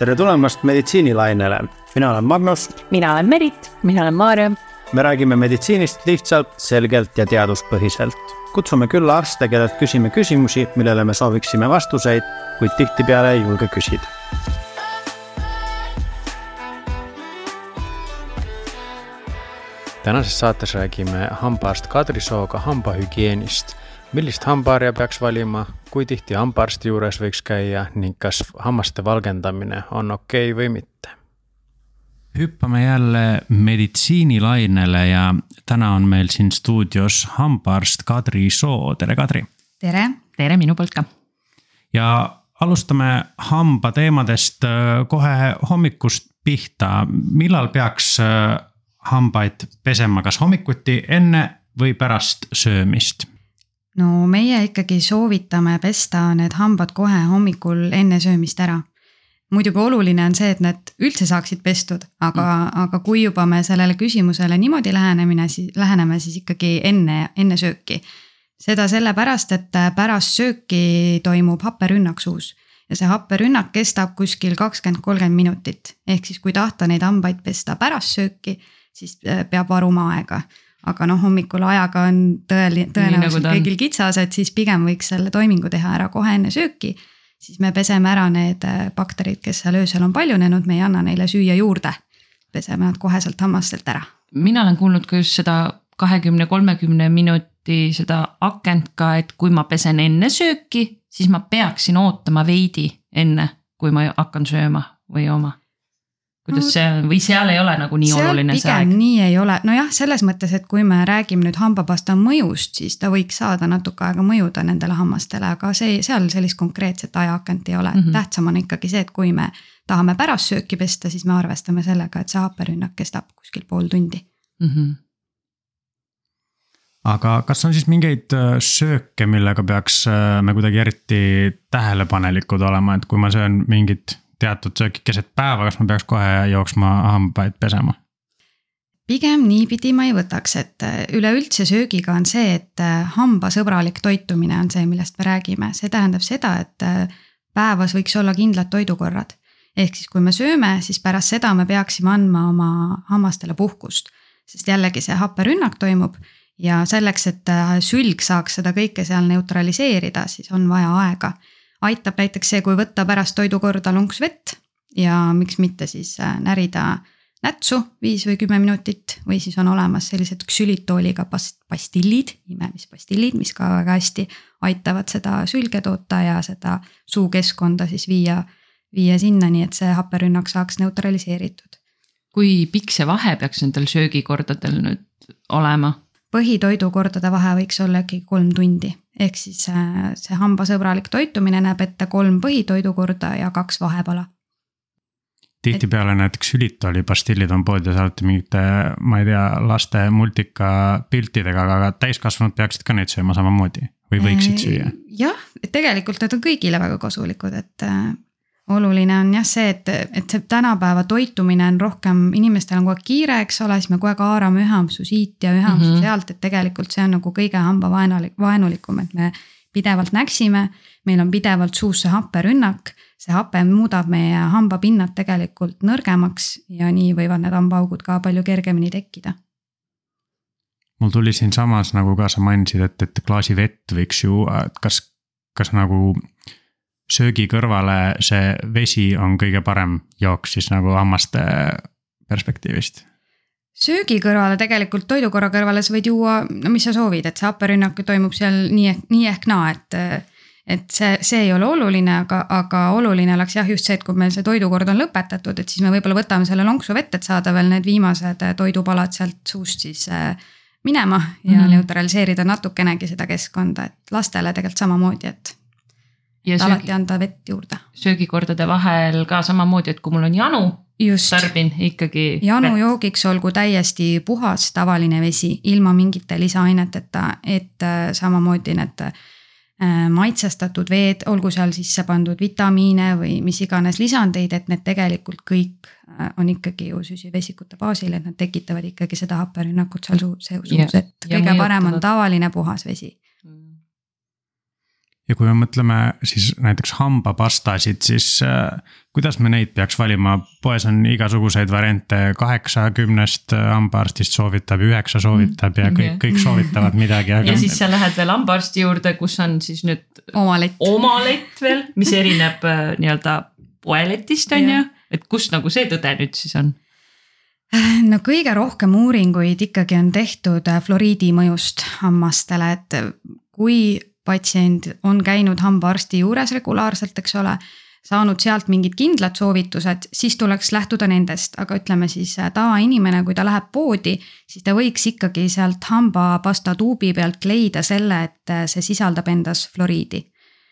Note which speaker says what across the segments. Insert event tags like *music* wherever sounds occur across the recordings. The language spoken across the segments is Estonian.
Speaker 1: tere tulemast meditsiinilainele, mina olen Magnus.
Speaker 2: mina olen Merit.
Speaker 3: mina olen Maarja.
Speaker 1: me räägime meditsiinist lihtsalt, selgelt ja teaduspõhiselt. kutsume külla arste, kellelt küsime küsimusi, millele me sooviksime vastuseid, kuid tihtipeale ei julge küsida. tänases saates räägime hambaarst Kadri Sooga hambahügieenist millist hambaharja peaks valima, kui tihti hambaarsti juures võiks käia ning kas hammaste valgendamine on okei okay või mitte?
Speaker 4: hüppame jälle meditsiinilainele ja täna on meil siin stuudios hambaarst Kadri Soo, tere Kadri.
Speaker 3: tere, tere minu poolt ka.
Speaker 4: ja alustame hambateemadest äh, kohe hommikust pihta, millal peaks äh, hambaid pesema, kas hommikuti enne või pärast söömist?
Speaker 3: No meie ikkagi soovitame pesta need hambad kohe hommikul enne söömist ära. muidugi oluline on see, et need üldse saaksid pestud, aga mm., aga kui juba me sellele küsimusele niimoodi lähenemine, siis läheneme siis ikkagi enne, enne sööki. seda sellepärast, et pärast sööki toimub happerünnak suus ja see happerünnak kestab kuskil kakskümmend, kolmkümmend minutit. ehk siis, kui tahta neid hambaid pesta pärast sööki, siis äh, peab varuma aega aga noh, hommikul ajaga on tõeli-, tõenäoliselt nagu kõigil kitsas, et siis pigem võiks selle toimingu teha ära kohe enne sööki. siis me peseme ära need äh, bakterid, kes seal öösel on paljunenud, me ei anna neile süüa juurde. peseme nad koheselt hammastelt ära.
Speaker 2: mina olen kuulnud ka just seda kahekümne, kolmekümne minuti seda akent ka, et kui ma pesen enne sööki, siis ma peaksin ootama veidi enne, kui ma hakkan sööma või jooma kuidas no, see on või seal ei ole nagu nii oluline see aeg?
Speaker 3: nii ei ole, nojah, selles mõttes, et kui me räägime nüüd hambapasta mõjust, siis ta võiks saada natuke aega mõjuda nendele hammastele, aga see, seal sellist konkreetset ajaakent ei ole mm, -hmm. tähtsam on ikkagi see, et kui me tahame pärast sööki pesta, siis me arvestame sellega, et see happerünnak kestab kuskil pool tundi mm. -hmm
Speaker 4: aga kas on siis mingeid äh, sööke, millega peaks äh, me kuidagi eriti tähelepanelikud olema, et kui ma söön mingit teatud sööki keset päeva, kas ma peaks kohe jooksma hambaid pesema?
Speaker 3: pigem niipidi ma ei võtaks, et äh, üleüldse söögiga on see, et äh, hambasõbralik toitumine on see, millest me räägime, see tähendab seda, et äh, päevas võiks olla kindlad toidukorrad. ehk siis, kui me sööme, siis pärast seda me peaksime andma oma hammastele puhkust, sest jällegi see happerünnak toimub ja selleks, et sülg saaks seda kõike seal neutraliseerida, siis on vaja aega aitab näiteks see, kui võtta pärast toidukorda lonks vett ja miks mitte siis äh, närida nätsu viis või kümme minutit või siis on olemas sellised ksülitooliga past-, pastillid, imemispastillid, mis ka väga hästi aitavad seda sülge toota ja seda suukeskkonda siis viia, viia sinnani, et see happerünnak saaks neutraliseeritud.
Speaker 2: kui pikk see vahe peaks nendel söögikordadel nüüd olema?
Speaker 3: põhitoidukordade vahe võiks olla ikkagi kolm tundi ehk siis äh, see hambasõbralik toitumine näeb ette kolm põhitoidukorda ja kaks vahepala.
Speaker 4: tihtipeale näiteks ülitooli pastillid on poodides alati mingite, ma ei tea, laste multika piltidega, aga täiskasvanud peaksid ka neid sööma samamoodi või võiksid äh, süüa?
Speaker 3: jah, et tegelikult need on kõigile väga kasulikud, et äh, oluline on jah see, et, et see tänapäeva toitumine on rohkem, inimestel on kogu aeg kiire, eks ole, siis me kogu aeg haarame ühe ampsu siit ja ühe ampsu mm -hmm. sealt, et tegelikult see on nagu kõige hambavaenulik, vaenulikum, et me pidevalt näksime. meil on pidevalt suus see happerünnak, see hape muudab meie hambapinnad tegelikult nõrgemaks ja nii võivad need hambaaugud ka palju kergemini tekkida
Speaker 4: mul tuli siinsamas nagu ka sa mainisid, et, et klaasi vett võiks ju, et kas, kas nagu söögi kõrvale see vesi on kõige parem jook siis nagu hammaste perspektiivist?
Speaker 3: söögi kõrvale tegelikult toidukorra kõrvale sa võid juua, no mis sa soovid, et see happerünnak toimub seal nii ehk, nii ehk naa, et. et see, see ei ole oluline, aga, aga oluline oleks jah, just see, et kui meil see toidukord on lõpetatud, et siis me võib-olla võtame selle lonksu vett, et saada veel need viimased toidupalad sealt suust siis äh, minema ja mm -hmm. neutraliseerida natukenegi seda keskkonda, et lastele tegelikult samamoodi, et ja söögi, alati anda vett juurde.
Speaker 2: söögikordade vahel ka samamoodi, et kui mul on janu, tarbin ikkagi.
Speaker 3: janujoogiks olgu täiesti puhas tavaline vesi, ilma mingite lisaaineteta, et äh, samamoodi need äh, maitsestatud veed, olgu seal sisse pandud vitamiine või mis iganes lisandeid, et need tegelikult kõik äh, on ikkagi ju süsivesikute baasil, et nad tekitavad ikkagi seda happerünnakut seal suus, et kõige parem on tavaline puhas vesi
Speaker 4: ja kui me mõtleme siis näiteks hambapastasid, siis äh, kuidas me neid peaks valima, poes on igasuguseid variante, kaheksakümnest hambaarstist soovitab, üheksa soovitab ja kõik, kõik soovitavad midagi,
Speaker 2: aga. ja siis sa lähed veel hambaarsti juurde, kus on siis nüüd.
Speaker 3: omalett.
Speaker 2: omalett veel, mis erineb äh, nii-öelda poeletist on ju, et kus nagu see tõde nüüd siis on?
Speaker 3: no kõige rohkem uuringuid ikkagi on tehtud äh, fluoriidi mõjust hammastele, et kui patsient on käinud hambaarsti juures regulaarselt, eks ole, saanud sealt mingid kindlad soovitused, siis tuleks lähtuda nendest, aga ütleme siis äh, tavainimene, kui ta läheb poodi, siis ta võiks ikkagi sealt hambapasta tuubi pealt leida selle, et äh, see sisaldab endas fluoriidi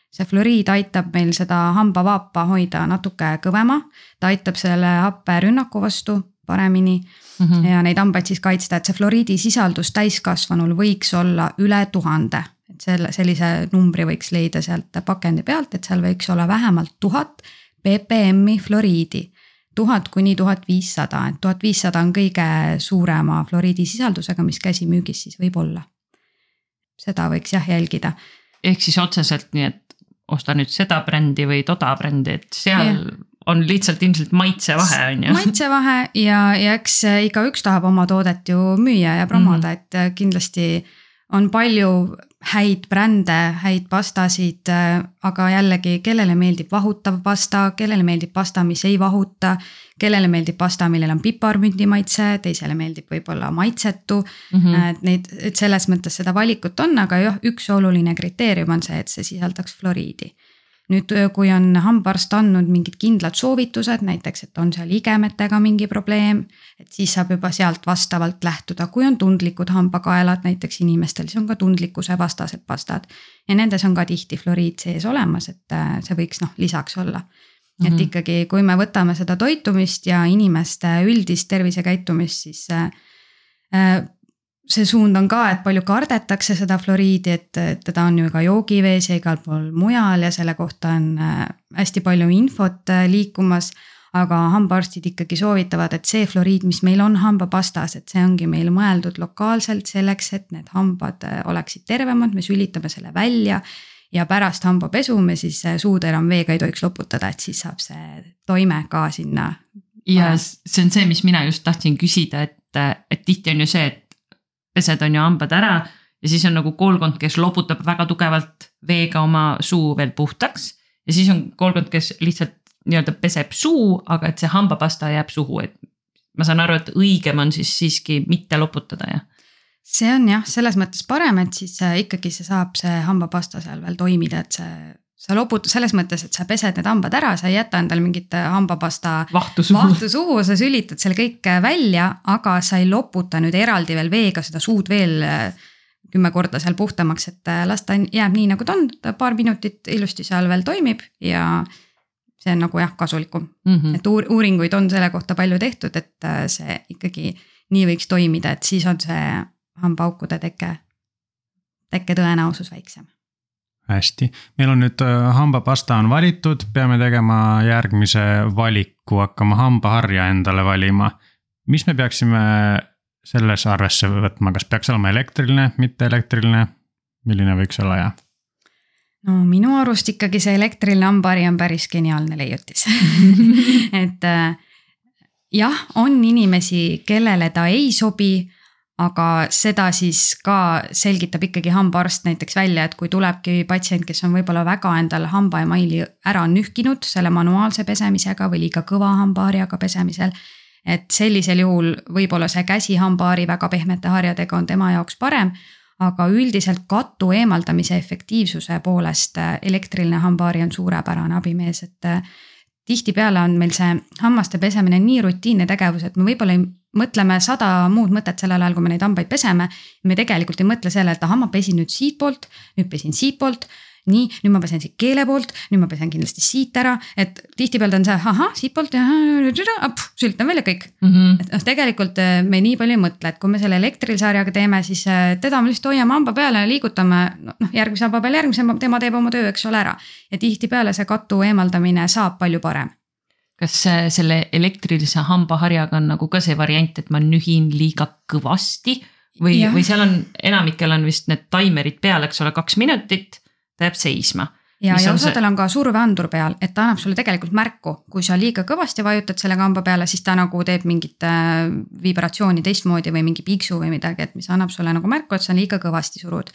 Speaker 3: see fluoriid aitab meil seda hambavaapa hoida natuke kõvema, ta aitab selle happerünnaku vastu paremini. Mm -hmm. ja neid hambaid siis kaitsta, et see fluoriidi sisaldus täiskasvanul võiks olla üle tuhande selle, sellise numbri võiks leida sealt pakendi pealt, et seal võiks olla vähemalt tuhat ppm-i fluoriidi. tuhat kuni tuhat viissada, et tuhat viissada on kõige suurema fluoriidisisaldusega, mis käsimüügis siis võib olla. seda võiks jah jälgida.
Speaker 2: ehk siis otseselt nii, et osta nüüd seda brändi või toda brändi, et seal ja on lihtsalt ilmselt maitsevahe on ju.
Speaker 3: maitsevahe ja, ja eks igaüks tahab oma toodet ju müüa ja promoda mm, -hmm. et kindlasti on palju häid brände, häid pastasid, aga jällegi, kellele meeldib vahutav pasta, kellele meeldib pasta, mis ei vahuta. kellele meeldib pasta, millel on piparmündi maitse, teisele meeldib võib-olla maitsetu mm. -hmm. et neid, et selles mõttes seda valikut on, aga jah, üks oluline kriteerium on see, et see sisaldaks fluoriidi nüüd, kui on hambaarst andnud mingid kindlad soovitused, näiteks, et on seal igemetega mingi probleem, et siis saab juba sealt vastavalt lähtuda, kui on tundlikud hambakaelad näiteks inimestel, siis on ka tundlikkuse vastased pastad. ja nendes on ka tihti fluoriid sees olemas, et äh, see võiks noh, lisaks olla. Mm -hmm. et mhm. ikkagi, kui me võtame seda toitumist ja inimeste üldist tervisekäitumist, siis äh, äh see suund on ka, et palju kardetakse seda fluoriidi, et teda on ju ka joogivees ja igal pool mujal ja selle kohta on äh, hästi palju infot äh, liikumas. aga hambaarstid ikkagi soovitavad, et see fluoriid, mis meil on hambapastas, et see ongi meil mõeldud lokaalselt selleks, et need hambad äh, oleksid tervemad, me sülitame selle välja ja pärast hambapesu me siis suud enam veega ei tohiks loputada, et siis saab see toime ka sinna.
Speaker 2: ja see on see, mis mina just tahtsin küsida, et, et tihti on ju see, et pesed on ju hambad ära ja siis on nagu koolkond, kes loputab väga tugevalt veega oma suu veel puhtaks. ja siis on koolkond, kes lihtsalt nii-öelda peseb suu, aga et see hambapasta jääb suhu, et ma saan aru, et õigem on siis siiski mitte loputada, jah
Speaker 3: see on jah, selles mõttes parem, et siis äh, ikkagi see saab see hambapasta seal veel toimida, et see sa loputad selles mõttes, et sa pesed need hambad ära, sa ei jäta endale mingit äh, hambapasta
Speaker 2: vahtu suhu,
Speaker 3: vahtu suhu, sa sülitad selle kõik äh, välja, aga sa ei loputa nüüd eraldi veel veega seda suud veel äh, kümme korda seal puhtamaks, et las ta jääb nii, nagu ta on, ta paar minutit ilusti seal veel toimib ja see on nagu jah, kasulikum mm. -hmm. et uur, uuringuid on selle kohta palju tehtud, et see ikkagi nii võiks toimida, et siis on see hambaaukude teke, tekke tõenäosus väiksem
Speaker 4: hästi, meil on nüüd äh, hambapasta on valitud, peame tegema järgmise valiku, hakkama hambaharja endale valima. mis me peaksime selles arvesse võtma, kas peaks olema elektriline, mitte elektriline, milline võiks olla ja?
Speaker 3: no minu arust ikkagi see elektriline hambahari on päris geniaalne leiutis. *laughs* *laughs* Et äh, jah, on inimesi, kellele ta ei sobi aga seda siis ka selgitab ikkagi hambaarst näiteks välja, et kui tulebki patsient, kes on võib-olla väga endale hambaemaili ära nühkinud selle manuaalse pesemisega või liiga kõva hambaharjaga pesemisel. et sellisel juhul võib-olla see käsihambaari väga pehmete harjadega on tema jaoks parem. aga üldiselt katu eemaldamise efektiivsuse poolest elektriline hambaari on suurepärane abimees, et tihtipeale on meil see hammaste pesemine nii rutiinne tegevus, et me võib-olla ei mõtleme sada muud mõtet sellel ajal, kui me neid hambaid peseme. me tegelikult ei mõtle selle, et ahah, ma pesin nüüd siitpoolt, nüüd pesin siitpoolt nii, nüüd ma pesen siit keele poolt, nüüd ma pesen kindlasti siit ära, et tihtipeale on see ahah, siitpoolt ja sültan välja kõik mm. -hmm. et noh, tegelikult äh, me nii palju ei mõtle, et kui me selle elektrilise harjaga teeme, siis äh, teda me lihtsalt hoiame hamba peale ja liigutame noh, järgmise hamba peale järgmise, tema teeb oma töö, eks ole, ära. ja tihtipeale see katu eemaldamine saab palju parem
Speaker 2: kas selle elektrilise hambaharjaga on nagu ka see variant, et ma nühin liiga kõvasti või, või seal on, enamikel on vist need taimerid peal, eks ole, kaks minutit ta jääb seisma.
Speaker 3: ja, ja osadel on ka surveandur peal, et ta annab sulle tegelikult märku, kui sa liiga kõvasti vajutad selle kamba peale, siis ta nagu teeb mingit äh, vibratsiooni teistmoodi või mingi piiksu või midagi, et mis annab sulle nagu märku, et sa liiga kõvasti surud.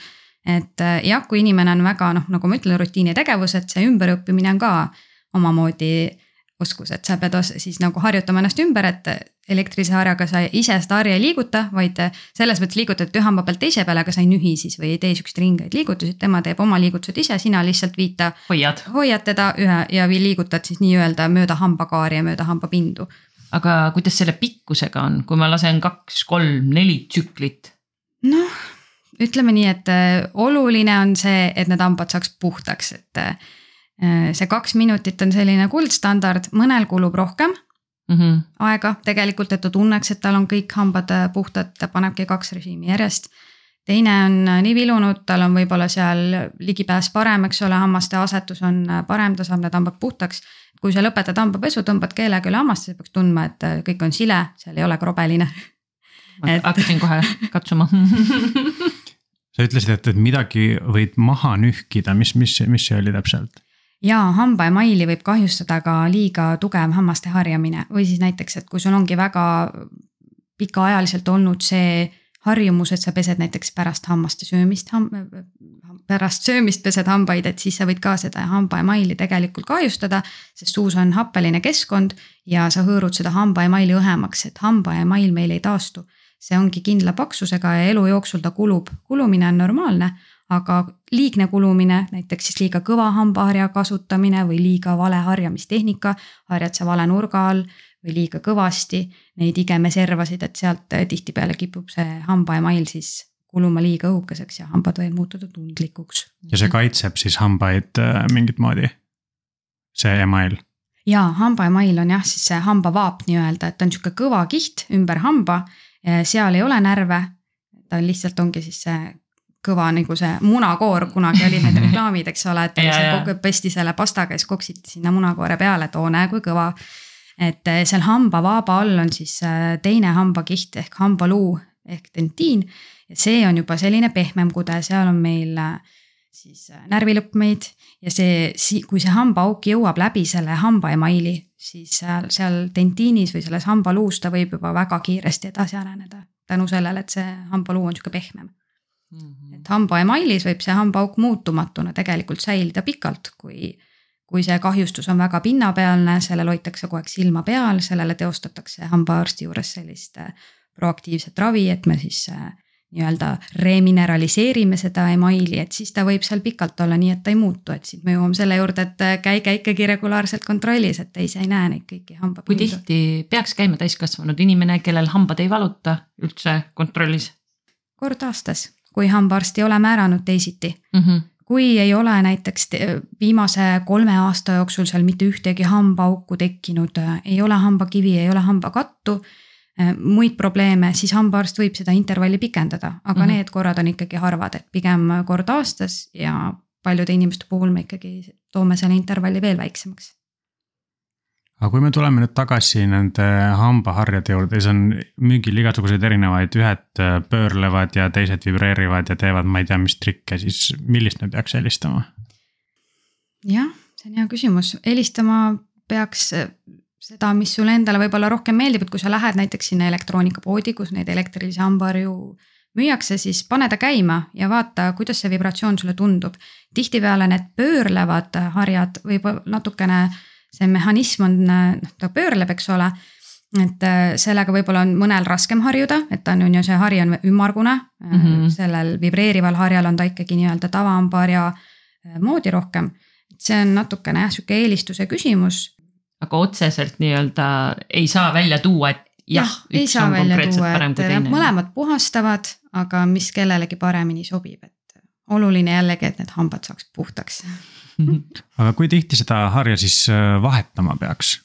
Speaker 3: et äh, jah, kui inimene on väga noh, nagu ma ütlen, rutiinitegevus, et see ümberõppimine on ka omamoodi oskus, et sa pead os- siis nagu harjutama ennast ümber, et elektrilise harjaga sa ise seda harja ei liiguta, vaid selles mõttes liigutad ühe hamba pealt teise peale, aga sa ei nühi siis või ei tee siukseid ringeid liigutusi, tema teeb oma liigutused ise, sina lihtsalt viita
Speaker 2: hoiad,
Speaker 3: hoiad teda ühe ja vi- liigutad siis nii-öelda mööda hambakaari ja mööda hambapindu.
Speaker 2: aga kuidas selle pikkusega on, kui ma lasen kaks, kolm, neli tsüklit?
Speaker 3: noh, ütleme nii, et äh, oluline on see, et need hambad saaks puhtaks, et äh, see kaks minutit on selline kuldstandard, mõnel kulub rohkem
Speaker 2: Mhm.
Speaker 3: aega tegelikult, et ta tunneks, et tal on kõik hambad äh, puhtad, ta panebki kaks režiimi järjest. teine on äh, nii vilunud, tal on võib-olla seal ligipääs parem, eks ole, hammaste asetus on äh, parem, ta saab need hambad puhtaks. kui sa lõpetad hambapesu, tõmbad keelega üle hammaste, sa peaks tundma, et äh, kõik on sile, seal ei ole krobeline. Et-
Speaker 2: hakkasin kohe katsuma *laughs*
Speaker 4: sa ütlesid, et, et midagi võid maha nühkida, mis, mis, mis see oli täpselt?
Speaker 3: Ja hambaemaili võib kahjustada ka liiga tugev hammaste harjamine. Või siis näiteks, et kui sul ongi väga pikaajaliselt olnud see harjumus, et sa pesed näiteks pärast hammaste söömist, pärast söömist pesed hambaid, et siis sa võid ka seda hambaemaili tegelikult kahjustada, sest suus on happeline keskkond ja sa hõõrud seda hambaemaili õhemaks, et hambaemail meil ei taastu. See ongi kindla paksusega ja elu jooksul ta kulub, kulumine on normaalne, aga liigne kulumine, näiteks siis liiga kõva hambaharja kasutamine või liiga vale harjamistehnika, harjad sa vale nurga all või liiga kõvasti neid igemeservasid, et sealt tihtipeale kipub see hambaemail siis kuluma liiga õhukeseks ja hambad võivad muutuda tundlikuks.
Speaker 4: ja see kaitseb siis hambaid äh, mingit moodi? see email.
Speaker 3: ja hambaemail on jah, siis see hambavaap nii-öelda, et ta on sihuke kõva kiht ümber hamba. seal ei ole närve, ta lihtsalt ongi siis see kõva nagu see munakoor, kunagi olid need *laughs* reklaamid, eks ole, et
Speaker 2: Ja,
Speaker 3: see pesti selle pastaga ja siis koksiti sinna munakoore peale, et oo näe kui kõva. et eh, seal hambavaaba all on siis eh, teine hambakiht ehk hambaluu ehk dentiin ja see on juba selline pehmem kude, seal on meil eh, siis närvilõpmeid ja see, kui see hambaauk jõuab läbi selle hambaemaili, siis seal, seal dentiinis või selles hambaluus ta võib juba väga kiiresti edasi areneda. tänu sellele, et see hambaluu on sihuke pehmem. Et hambaemailis võib see hambaauk muutumatuna tegelikult säilida pikalt, kui, kui see kahjustus on väga pinnapealne, sellel hoitakse kogu aeg silma peal, sellele teostatakse hambaarsti juures sellist äh, proaktiivset ravi, et me siis äh, nii-öelda remineraliseerime seda emaili, et siis ta võib seal pikalt olla nii, et ta ei muutu, et siit me jõuame selle juurde, et äh, käige ikkagi regulaarselt kontrollis, et te ise ei näe neid kõiki
Speaker 2: kui
Speaker 3: hambapindu.
Speaker 2: tihti peaks käima täiskasvanud inimene, kellel hambad ei valuta üldse kontrollis?
Speaker 3: Kord aastas, kui hambaarst ei ole määranud teisiti
Speaker 2: mm? -hmm.
Speaker 3: kui ei ole näiteks te- viimase kolme aasta jooksul seal mitte ühtegi hambaauku tekkinud, ei ole hambakivi, ei ole hambakattu, muid probleeme, siis hambaarst võib seda intervalli pikendada, aga mm. -hmm. need korrad on ikkagi harvad, et pigem kord aastas ja paljude inimeste puhul me ikkagi toome selle intervalli veel väiksemaks.
Speaker 4: Aga kui me tuleme nüüd tagasi nende hambaharjade juurde, siis on müügil igasuguseid erinevaid, ühed äh, pöörlevad ja teised vibreerivad ja teevad ma ei tea mis trikke, siis millist me peaks helistama?
Speaker 3: jah, see on hea küsimus, helistama peaks äh, seda, mis sulle endale võib-olla rohkem meeldib, et kui sa lähed näiteks sinna elektroonikapoodi, kus neid elektrilisi hambaharju müüakse, siis pane ta käima ja vaata, kuidas see vibratsioon sulle tundub. tihtipeale need pöörlevad harjad võib natukene, see mehhanism on, noh ta pöörleb, eks ole. et äh, sellega võib-olla on mõnel raskem harjuda, et ta on on ju see hari on ümmargune mm. -hmm. sellel vibreerival harjal on ta ikkagi nii-öelda tavahambaharja äh, moodi rohkem see on natukene jah, sihuke eelistuse küsimus.
Speaker 2: aga otseselt nii-öelda ei saa välja tuua, et jah,
Speaker 3: ei
Speaker 2: üks
Speaker 3: saa
Speaker 2: on konkreetselt
Speaker 3: tuua,
Speaker 2: parem kui teine.
Speaker 3: mõlemad puhastavad, aga mis kellelegi paremini sobib, et oluline jällegi, et need hambad saaks puhtaks. *laughs*
Speaker 4: aga kui tihti seda harja siis äh, vahetama peaks?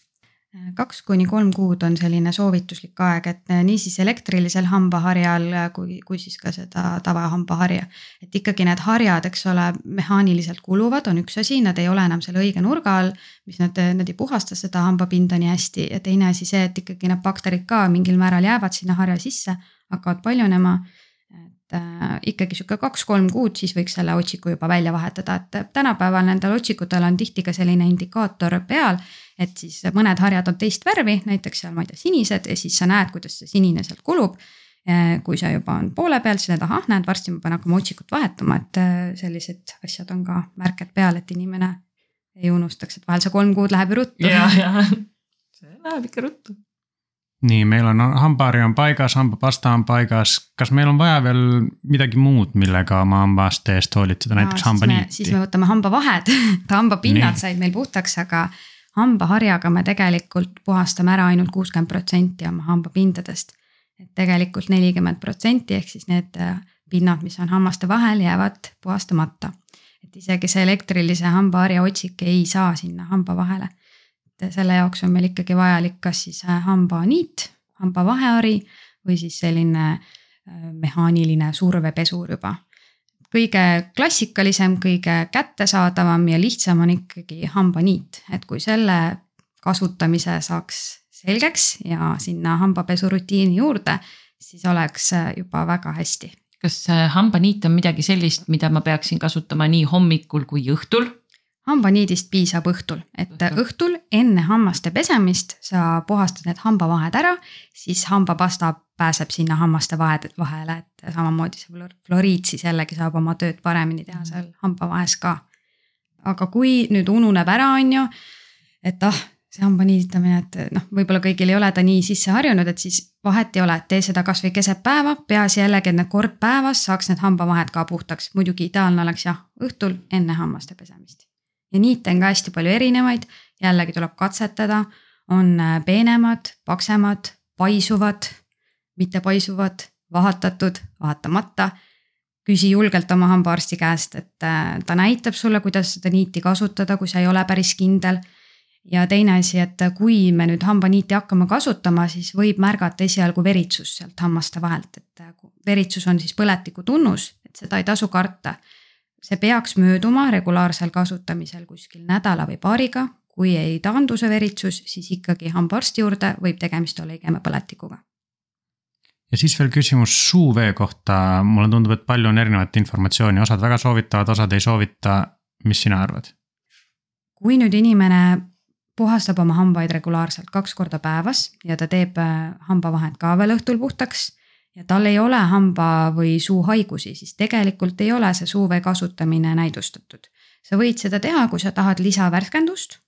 Speaker 3: kaks kuni kolm kuud on selline soovituslik aeg, et niisiis elektrilisel hambaharjal kui, kui siis ka seda tavahambaharja. et ikkagi need harjad, eks ole, mehaaniliselt kuluvad, on üks asi, nad ei ole enam selle õige nurga all, mis nad, nad ei puhasta seda hambapinda nii hästi ja teine asi see, et ikkagi need bakterid ka mingil määral jäävad sinna harja sisse, hakkavad paljunema. Äh, ikkagi sihuke kaks-kolm kuud, siis võiks selle otsiku juba välja vahetada, et tänapäeval nendel otsikutel on tihti ka selline indikaator peal. et siis mõned harjad on teist värvi, näiteks seal, ma ei tea, sinised ja siis sa näed, kuidas see sinine sealt kulub. kui see juba on poole peal, siis näed, ahah, näed, varsti ma pean hakkama otsikut vahetama, et äh, sellised asjad on ka märked peal, et inimene ei unustaks, et vahel see kolm kuud läheb ju ruttu.
Speaker 2: ja, ja *laughs* see läheb ikka ruttu
Speaker 4: nii, meil on hambahari on paigas, hambapasta on paigas, kas meil on vaja veel midagi muud, millega oma hambaste eest hoolitseda, näiteks hambaniiti?
Speaker 3: siis me võtame hambavahed *laughs* hambapinnad said meil puhtaks, aga hambaharjaga me tegelikult puhastame ära ainult kuuskümmend protsenti oma hambapindadest. et tegelikult nelikümmend protsenti ehk siis need äh, pinnad, mis on hammaste vahel, jäävad puhastamata. et isegi see elektrilise hambaharja otsik ei saa sinna hamba vahele et selle jaoks on meil ikkagi vajalik kas siis äh, hambaniit, hambavahehari või siis selline äh, mehaaniline survepesur juba. kõige klassikalisem, kõige kättesaadavam ja lihtsam on ikkagi hambaniit, et kui selle kasutamise saaks selgeks ja sinna hambapesurutiini juurde, siis oleks äh, juba väga hästi.
Speaker 2: kas hambaniit on midagi sellist, mida ma peaksin kasutama nii hommikul kui õhtul?
Speaker 3: Hambaniidist piisab õhtul, et õhtul, õhtul enne hammaste pesemist sa puhastad need hambavahed ära, siis hambapasta pääseb sinna hammaste vahed, vahele, et samamoodi see floriid siis jällegi saab oma tööd paremini teha seal hambavahes ka. aga kui nüüd ununeb ära, on ju, et ah, see hambaniiditamine, et noh, võib-olla kõigil ei ole ta nii sisse harjunud, et siis vahet ei ole, tee seda kasvõi keset päeva, peaasi jällegi, et need kord päevas saaks need hambavahed ka puhtaks, muidugi ideaalne oleks jah, õhtul enne hammaste pesemist ja niite on ka hästi palju erinevaid, jällegi tuleb katsetada, on äh, peenemad, paksemad, paisuvad, mitte paisuvad, vahatatud, vahatamata. küsi julgelt oma hambaarsti käest, et äh, ta näitab sulle, kuidas seda niiti kasutada, kui sa ei ole päris kindel. ja teine asi, et kui me nüüd hambaniiti hakkame kasutama, siis võib märgata esialgu veritsust sealt hammaste vahelt, et äh, veritsus on siis põletiku tunnus, et seda ei tasu karta see peaks mööduma regulaarsel kasutamisel kuskil nädala või paariga. kui ei taandu see veritsus, siis ikkagi hambaarsti juurde võib tegemist olla igemepõletikuga.
Speaker 4: ja siis veel küsimus suuvee kohta, mulle tundub, et palju on erinevat informatsiooni, osad väga soovitavad, osad ei soovita. mis sina arvad?
Speaker 3: kui nüüd inimene puhastab oma hambaid regulaarselt kaks korda päevas ja ta teeb äh, hambavahed ka veel õhtul puhtaks ja tal ei ole hamba või suuhaigusi, siis tegelikult ei ole see suuvee kasutamine näidustatud. sa võid seda teha, kui sa tahad lisavärskendust,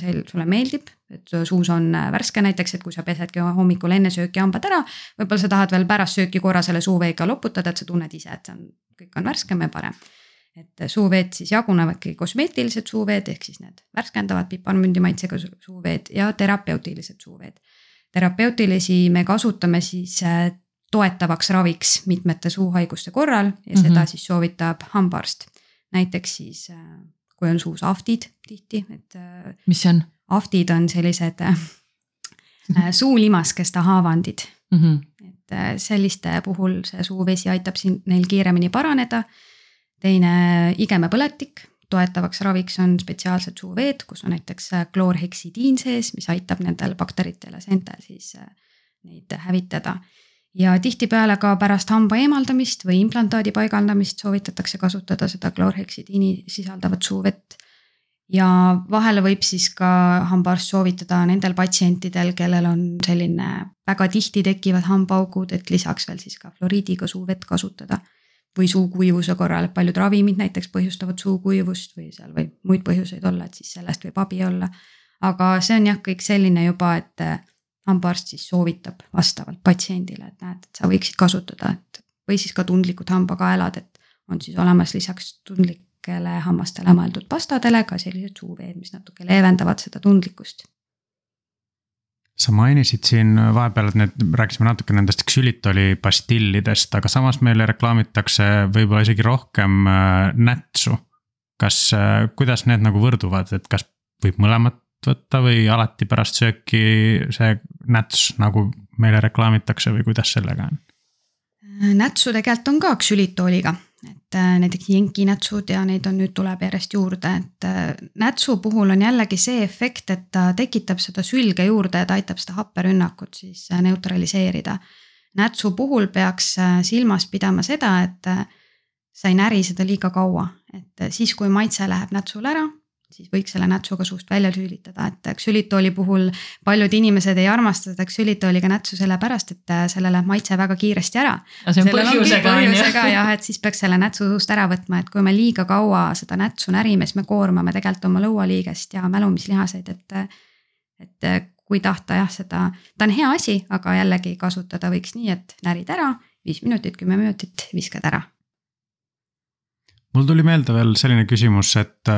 Speaker 3: see sulle meeldib, et suus on värske näiteks, et kui sa pesedki hommikul enne sööki hambad ära, võib-olla sa tahad veel pärast sööki korra selle suuveega loputada, et sa tunned ise, et see on, kõik on värskem ja parem et suuveed siis jagunevadki kosmeetilised suuveed ehk siis need värskendavad piparmündi maitsega suuveed ja terapeutilised suuveed. terapeutilisi me kasutame siis äh, toetavaks raviks mitmete suuhaiguste korral ja mm -hmm. seda siis soovitab hambaarst. näiteks siis, äh, kui on suus aftid tihti, et.
Speaker 2: Äh, mis see on?
Speaker 3: aftid on sellised äh, suulimaskeste haavandid mm. -hmm. et selliste puhul see suuvesi aitab siin neil kiiremini paraneda. teine igemepõletik, toetavaks raviks on spetsiaalsed suuveed, kus on näiteks kloorheksidiin sees, mis aitab nendel bakteritel ja seentel siis neid hävitada ja tihtipeale ka pärast hamba eemaldamist või implantaadi paigaldamist soovitatakse kasutada seda kloorheksidiini sisaldavat suuvett. ja vahele võib siis ka hambaarst soovitada nendel patsientidel, kellel on selline väga tihti tekivad hambaaugud, et lisaks veel siis ka fluoriidiga suuvett kasutada. või suukuivuse korral, et paljud ravimid näiteks põhjustavad suukuivust või seal võib muid põhjuseid olla, et siis sellest võib abi olla. aga see on jah, kõik selline juba, et hambaarst siis soovitab vastavalt patsiendile, et näed, et sa võiksid kasutada, et või siis ka tundlikud hambakaelad, et on siis olemas lisaks tundlikele hammastele mõeldud pastadele ka sellised suuveed, mis natuke leevendavad seda tundlikkust
Speaker 4: sa mainisid siin vahepeal, et need, rääkisime natuke nendest ksülitoli pastillidest, aga samas meile reklaamitakse võib-olla isegi rohkem äh, nätsu. kas, äh, kuidas need nagu võrduvad, et kas võib mõlemat võtta või alati pärast sööki see näts, nagu meile reklaamitakse või kuidas sellega on?
Speaker 3: nätsu tegelikult on ka ksülitooliga, et äh, näiteks jenkinätsud ja neid on nüüd tuleb järjest juurde, et äh, nätsu puhul on jällegi see efekt, et ta tekitab seda sülge juurde ja ta aitab seda happerünnakut siis äh, neutraliseerida. nätsu puhul peaks silmas pidama seda, et sa ei näri seda liiga kaua, et siis, kui maitse läheb nätsul ära, siis võiks selle nätsuga suust välja lülitada, et ksülitooli puhul paljud inimesed ei armasta seda ksülitooliga nätsu sellepärast, et sellele läheb maitse väga kiiresti ära.
Speaker 2: see on põhjusega
Speaker 3: jah, et siis peaks selle nätsu suust ära võtma, et kui me liiga kaua seda nätsu närime, siis me koormame tegelikult oma lõualiigest ja mälumislihaseid, et. et kui tahta jah, seda, ta on hea asi, aga jällegi kasutada võiks nii, et närid ära, viis minutit, kümme minutit, viskad ära.
Speaker 4: mul tuli meelde veel selline küsimus, et,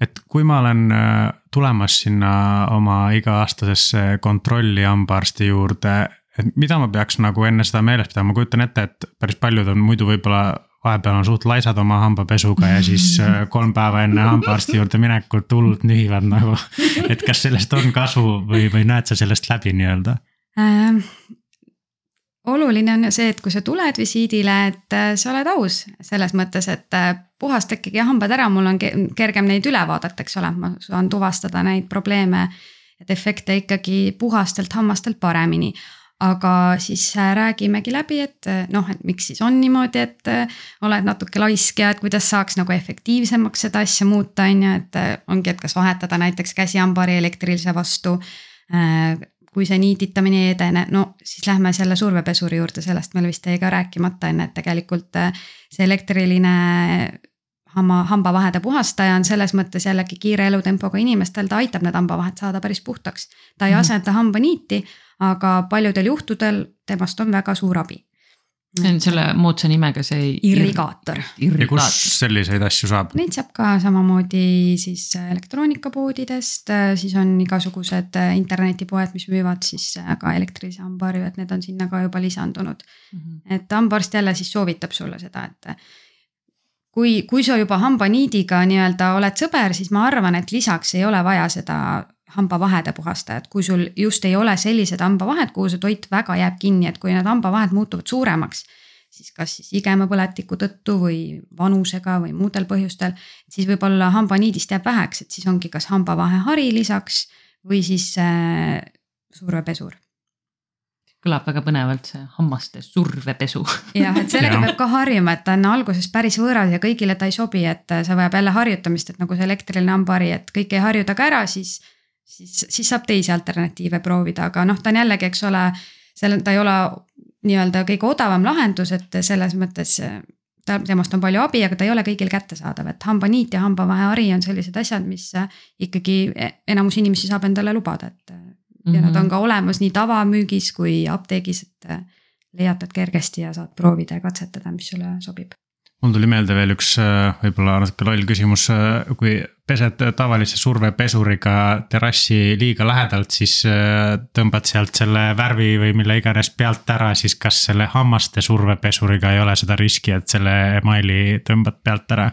Speaker 4: et kui ma olen äh, tulemas sinna oma iga-aastasesse kontrolli hambaarsti juurde, et mida ma peaks nagu enne seda meeles pidama, ma kujutan ette, et päris paljud on muidu võib-olla vahepeal on suht laisad oma hambapesuga ja siis *laughs* äh, kolm päeva enne hambaarsti juurde minekut hullult nühivad nagu. et kas sellest on kasu või, või näed sa sellest läbi nii-öelda ähm,?
Speaker 3: Oluline on ju see, et kui sa tuled visiidile, et äh, sa oled aus selles mõttes, et äh, puhasta ikkagi hambad ära, mul on kergem neid üle vaadata, eks ole, ma saan tuvastada neid probleeme ja defekte ikkagi puhastelt hammastelt paremini aga siis äh, räägimegi läbi, et noh, et miks siis on niimoodi, et oled natuke laisk ja et kuidas saaks nagu efektiivsemaks seda asja muuta, on ju, et ongi, et kas vahetada näiteks käsihambari elektrilise vastu. Kui see niititamine ei edene, no siis lähme selle survepesuri juurde, sellest meil vist jäi ka rääkimata enne, et tegelikult see elektriline hamma, hambavahede puhastaja on selles mõttes jällegi kiire elutempoga inimestel, ta aitab need hambavahed saada päris puhtaks. ta ei mhm. asenda hambaniiti aga paljudel juhtudel temast on väga suur abi.
Speaker 2: See on selle moodsa nimega see.
Speaker 3: irrigaator.
Speaker 4: ja kus selliseid asju saab?
Speaker 3: Neid saab ka samamoodi siis elektroonikapoodidest, siis on igasugused internetipoed, mis müüvad siis ka elektrilise hambaharju, et need on sinna ka juba lisandunud mm. -hmm. et hambaarst jälle siis soovitab sulle seda, et kui, kui sa juba hambaniidiga nii-öelda oled sõber, siis ma arvan, et lisaks ei ole vaja seda hambavahede puhastajad, kui sul just ei ole sellised hambavahed, kuhu see toit väga jääb kinni, et kui need hambavahed muutuvad suuremaks, siis kas siis igemapõletiku tõttu või vanusega või muudel põhjustel, siis võib-olla hambaniidist jääb väheks, et siis ongi kas hambavahehari lisaks või siis äh, survepesur.
Speaker 2: Kõlab väga põnevalt, see hammaste survepesu.
Speaker 3: jah, et sellega peab ka harjuma, et ta on alguses päris võõras ja kõigile ta ei sobi, et see vajab jälle harjutamist, et nagu see elektriline hambahari, et kõik ei harju temaga ära, siis siis, siis saab teisi alternatiive proovida, aga noh, ta on jällegi, eks ole, seal ta ei ole nii-öelda kõige odavam lahendus, et selles mõttes ta, temast on palju abi, aga ta ei ole kõigil kättesaadav, et hambaniit ja hambavahehari on sellised asjad, mis ikkagi enamus inimesi saab endale lubada, et mm. -hmm. ja nad on mhm. ka olemas nii tavamüügis kui apteegis, et leiatad kergesti ja saad proovida ja katsetada, mis sulle sobib
Speaker 4: mul tuli meelde veel üks äh, võib-olla natuke loll küsimus, äh, kui pesed tavalise survepesuriga terrassi liiga lähedalt, siis äh, tõmbad sealt selle värvi või mille iganes pealt ära, siis kas selle hammaste survepesuriga ei ole seda riski, et selle emaili tõmbad pealt ära?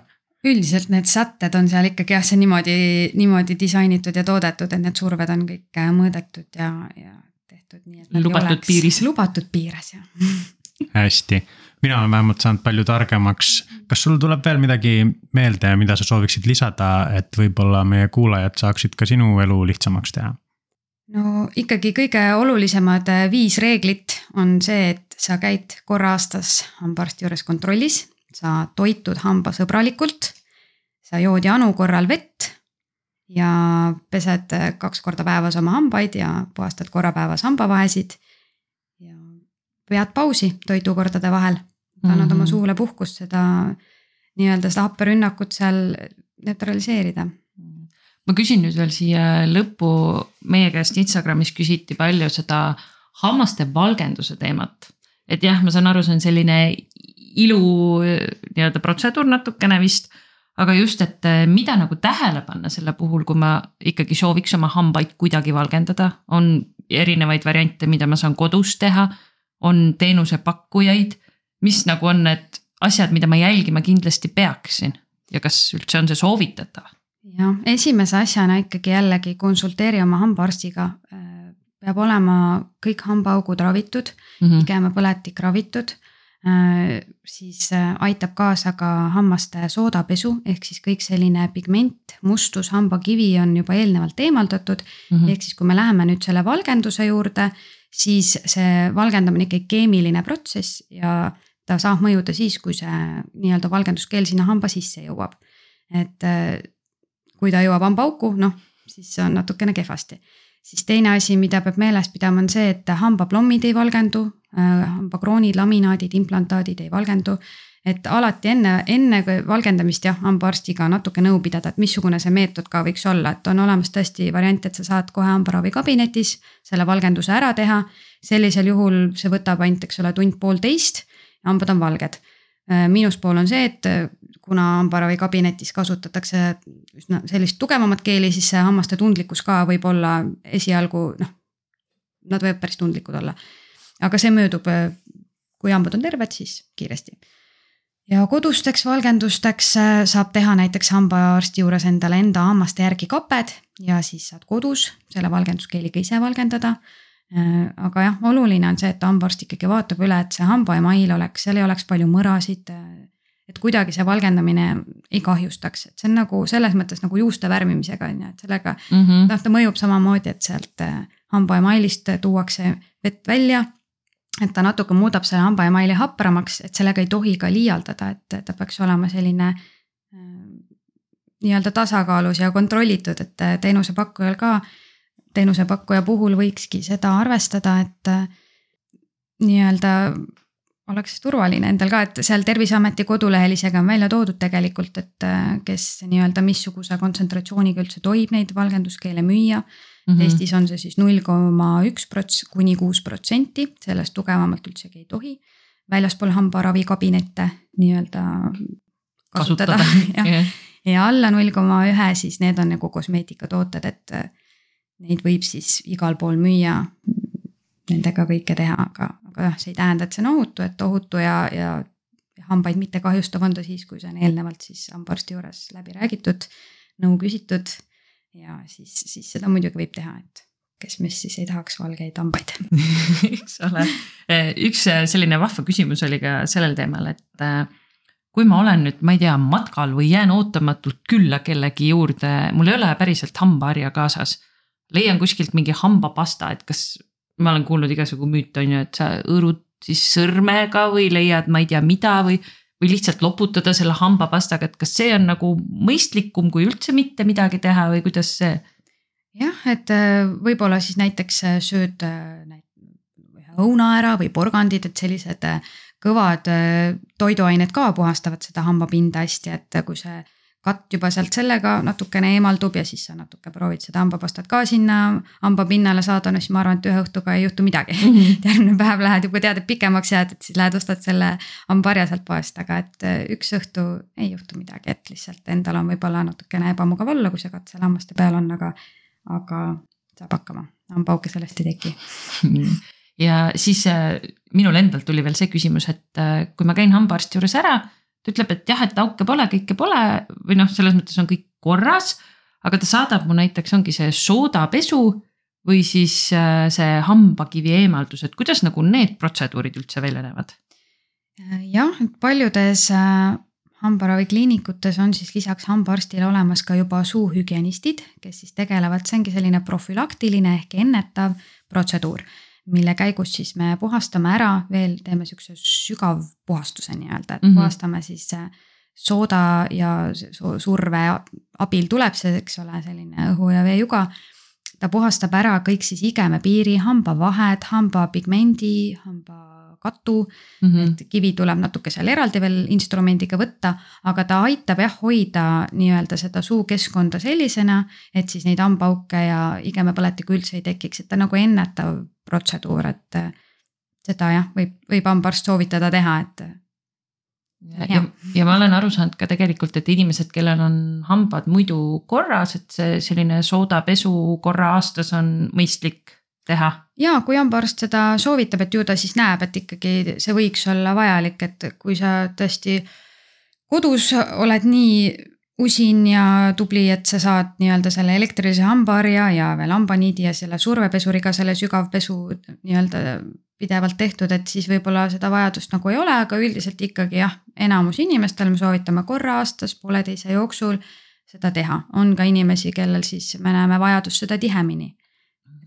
Speaker 3: üldiselt need sätted on seal ikkagi jah, see niimoodi, niimoodi disainitud ja toodetud, et need surved on kõik mõõdetud ja, ja tehtud nii, et.
Speaker 2: lubatud piiris.
Speaker 3: lubatud piires jah *laughs*
Speaker 4: hästi mina olen vähemalt saanud palju targemaks. kas sul tuleb veel midagi meelde, mida sa sooviksid lisada, et võib-olla meie kuulajad saaksid ka sinu elu lihtsamaks teha?
Speaker 3: no ikkagi kõige olulisemad äh, viis reeglit on see, et sa käid korra aastas hambaarsti juures kontrollis, sa toitud hambasõbralikult, sa jood janu korral vett ja pesed äh, kaks korda päevas oma hambaid ja puhastad korra päevas hambavahesid pead pausi toidukordade vahel annad mm -hmm. oma mhm. suule puhkust seda nii-öelda seda happerünnakut seal neutraliseerida.
Speaker 2: ma küsin nüüd veel siia lõppu, meie käest Instagramis küsiti palju seda hammaste valgenduse teemat. et jah, ma saan aru, see on selline ilu nii-öelda protseduur natukene vist aga just, et mida nagu tähele panna selle puhul, kui ma ikkagi sooviks oma hambaid kuidagi valgendada, on erinevaid variante, mida ma saan kodus teha, on teenusepakkujaid mis nagu on need asjad, mida ma jälgima kindlasti peaksin ja kas üldse on see soovitatav?
Speaker 3: jah, esimese asjana ikkagi jällegi konsulteeri oma hambaarstiga. Äh, peab olema kõik hambaaugud ravitud mm, -hmm. igemapõletik ravitud äh, siis äh, aitab kaasa ka hammaste soodapesu, ehk siis kõik selline pigment, mustus, hambakivi on juba eelnevalt eemaldatud mm. -hmm. ehk siis, kui me läheme nüüd selle valgenduse juurde, siis see valgendamine ikkagi keemiline protsess ja ta saab mõjuda siis, kui see nii-öelda valgenduskeel sinna hamba sisse jõuab. et äh, kui ta jõuab hambaauku, noh, siis on natukene kehvasti. siis teine asi, mida peab meeles pidama, on see, et hambaplommid ei valgendu, hambakroonid, laminaadid, implantaadid ei valgendu et alati enne, enne valgendamist jah, hambaarstiga natuke nõu pidada, et missugune see meetod ka võiks olla, et on olemas tõesti variant, et sa saad kohe hambaravikabinetis selle valgenduse ära teha. sellisel juhul see võtab ainult, eks ole, tund-poolteist, hambad on valged. Miinuspool on see, et kuna hambaravikabinetis kasutatakse üsna sellist tugevamat keeli, siis see hammaste tundlikkus ka võib olla esialgu noh, nad võivad päris tundlikud olla. aga see möödub, kui hambad on terved, siis kiiresti ja kodusteks valgendusteks äh, saab teha näiteks hambaarsti juures endale enda hammaste järgi kaped ja siis saad kodus selle valgenduskeeliga ise valgendada. Äh, aga jah, oluline on see, et hambaarst ikkagi vaatab üle, et see hambaemail oleks, seal ei oleks palju mõrasid. Äh, et kuidagi see valgendamine ei kahjustaks, et see on nagu selles mõttes nagu juuste värvimisega on ju, et sellega mm -hmm. noh, ta mõjub samamoodi, et sealt hambaemailist tuuakse vett välja et ta natuke muudab selle hambaemaili hapramaks, et sellega ei tohi ka liialdada, et ta peaks olema selline äh, nii-öelda tasakaalus ja kontrollitud, et teenusepakkujal ka, teenusepakkuja puhul võikski seda arvestada, et äh, nii-öelda oleks turvaline endal ka, et seal Terviseameti kodulehel isegi on välja toodud tegelikult, et äh, kes nii-öelda missuguse kontsentratsiooniga üldse tohib neid valgenduskeele müüa mm. -hmm. Eestis on see siis null koma üks prots- kuni kuus protsenti, sellest tugevamalt üldsegi ei tohi. väljaspool hambaраvikabinette nii-öelda kasutada, kasutada. *laughs* ja, ja alla null koma ühe, siis need on nagu kosmeetikatooted, et äh, neid võib siis igal pool müüa. Nendega kõike teha, aga, aga jah, see ei tähenda, et see on ohutu, et ohutu ja, ja hambaid mitte kahjustav on ta siis, kui see on eelnevalt siis hambaarsti juures läbi räägitud, nõu küsitud. Ja siis, siis seda muidugi võib teha, et kes meist siis ei tahaks valgeid hambaid. *laughs*
Speaker 2: Eks ole, üks selline vahva küsimus oli ka sellel teemal, et äh, kui ma olen nüüd, ma ei tea, matkal või jään ootamatult külla kellegi juurde, mul ei ole päriselt hambaharja kaasas. leian kuskilt mingi hambapasta, et kas, ma olen kuulnud igasugu müüte on ju, et sa õõrud siis sõrmega või leiad, ma ei tea, mida või või lihtsalt loputada selle hambapastaga, et kas see on nagu mõistlikum, kui üldse mitte midagi teha või kuidas see?
Speaker 3: jah, et äh, võib-olla siis näiteks äh, sööd äh, õuna ära või porgandid, et sellised kõvad toiduained ka puhastavad seda hambapinda hästi, et kui see katt juba sealt sellega natukene eemaldub ja siis sa natuke proovid seda hambapastat ka sinna hambapinnale saada, no siis ma arvan, et ühe õhtuga ei juhtu midagi mm. -hmm. *laughs* järgmine päev lähed juba tead, et pikemaks jääd, et siis lähed ostad selle hambaharja sealt poest, aga et äh, üks õhtu ei juhtu midagi, et lihtsalt endal on võib-olla natukene ebamugav olla, kui see katt seal hammaste peal on, aga, aga saab hakkama, hambaauke sellest ei teki
Speaker 2: ja siis äh, minul endal tuli veel see küsimus, et äh, kui ma käin hambaarsti juures ära ta ütleb, et jah, et auke pole, kõike pole või noh, selles mõttes on kõik korras. aga ta saadab mu näiteks ongi see soodapesu või siis äh, see hambakivi eemaldus, et kuidas nagu need protseduurid üldse välja näevad?
Speaker 3: jah, et paljudes äh, hambaravikliinikutes on siis lisaks hambaarstile olemas ka juba suuhügienistid, kes siis tegelevad, see ongi selline profülaktiline ehk ennetav protseduur mille käigus siis me puhastame ära veel, teeme sihukese sügav puhastuse nii-öelda, et mm -hmm. puhastame siis sooda ja surve abil tuleb see, eks ole, selline õhu ja veejuga. ta puhastab ära kõik siis igemepiiri, hambavahed, hambapigmendi, hambakatu mm. -hmm. et kivi tuleb natuke seal eraldi veel instrumendiga võtta, aga ta aitab jah hoida nii-öelda seda suukeskkonda sellisena, et siis neid hambauke ja igemepõletikku üldse ei tekiks, et ta nagu ennetav protseduur, et seda jah, võib, võib hambaarst soovitada teha, et.
Speaker 2: ja, ja, ja ma olen aru saanud ka tegelikult, et inimesed, kellel on hambad muidu korras, et see selline soodapesu korra aastas on mõistlik teha.
Speaker 3: Ja kui hambaarst seda soovitab, et ju ta siis näeb, et ikkagi see võiks olla vajalik, et kui sa tõesti kodus oled nii usin ja tubli, et sa saad nii-öelda selle elektrilise hambaharja ja veel hambaniidi ja selle survepesuriga selle sügavpesu nii-öelda pidevalt tehtud, et siis võib-olla seda vajadust nagu ei ole, aga üldiselt ikkagi jah, enamus inimestel me soovitame korra aastas, pooleteise jooksul seda teha, on ka inimesi, kellel siis me näeme vajadust seda tihemini.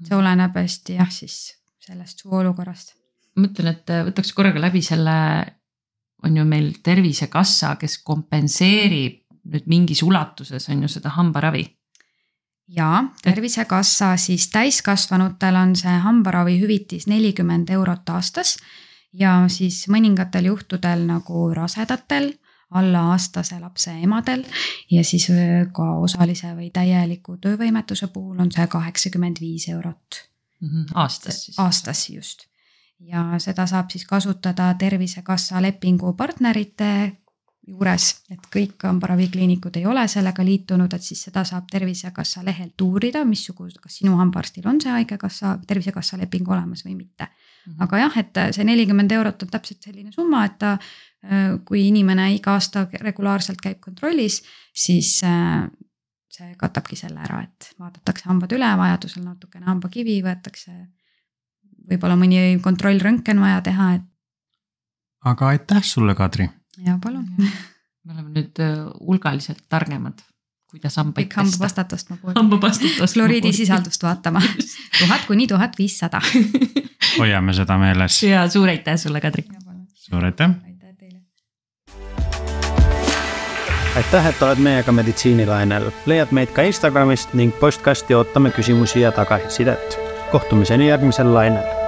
Speaker 3: See oleneb hästi jah, siis sellest suu olukorrast.
Speaker 2: ma mõtlen, et võtaks korraga läbi selle, on ju meil Tervisekassa, kes kompenseerib nüüd mingis ulatuses on ju seda hambaravi
Speaker 3: ja Tervisekassa siis täiskasvanutel on see hambaravihüvitis nelikümmend eurot aastas ja siis mõningatel juhtudel nagu rasedatel, alla aastase lapse emadel ja siis ka osalise või täieliku töövõimetuse puhul on see kaheksakümmend viis eurot
Speaker 2: mm. -hmm. aastas siis?
Speaker 3: aastas just ja seda saab siis kasutada Tervisekassa lepingupartnerite juures, et kõik hambaravikliinikud ei ole sellega liitunud, et siis seda saab Tervisekassa lehelt uurida, missugune, kas sinu hambaarstil on see haigekassa, Tervisekassa leping olemas või mitte. Aga jah, et see nelikümmend eurot on täpselt selline summa, et ta, kui inimene iga aasta regulaarselt käib kontrollis, siis see katabki selle ära, et vaadatakse hambad üle, vajadusel natukene hambakivi võetakse. võib-olla mõni kontrollröntgen vaja teha, et.
Speaker 4: aga aitäh sulle, Kadri
Speaker 3: ja palun.
Speaker 2: me oleme nüüd äh, hulgaliselt targemad, kuidas hambaid
Speaker 3: pesta. hambapastatust ma kuulen. *laughs*
Speaker 2: hambapastatust.
Speaker 3: fluoriidisisaldust vaatama, *laughs* tuhat kuni tuhat viissada. *laughs*
Speaker 4: hoiame seda meeles.
Speaker 2: ja suur aitäh sulle, Kadri.
Speaker 4: suur aitäh.
Speaker 3: aitäh teile.
Speaker 5: aitäh, et oled meiega meditsiinilainel, leiad meid ka Instagramist ning postkasti ootame küsimusi ja tagasisidet. kohtumiseni järgmisel lainel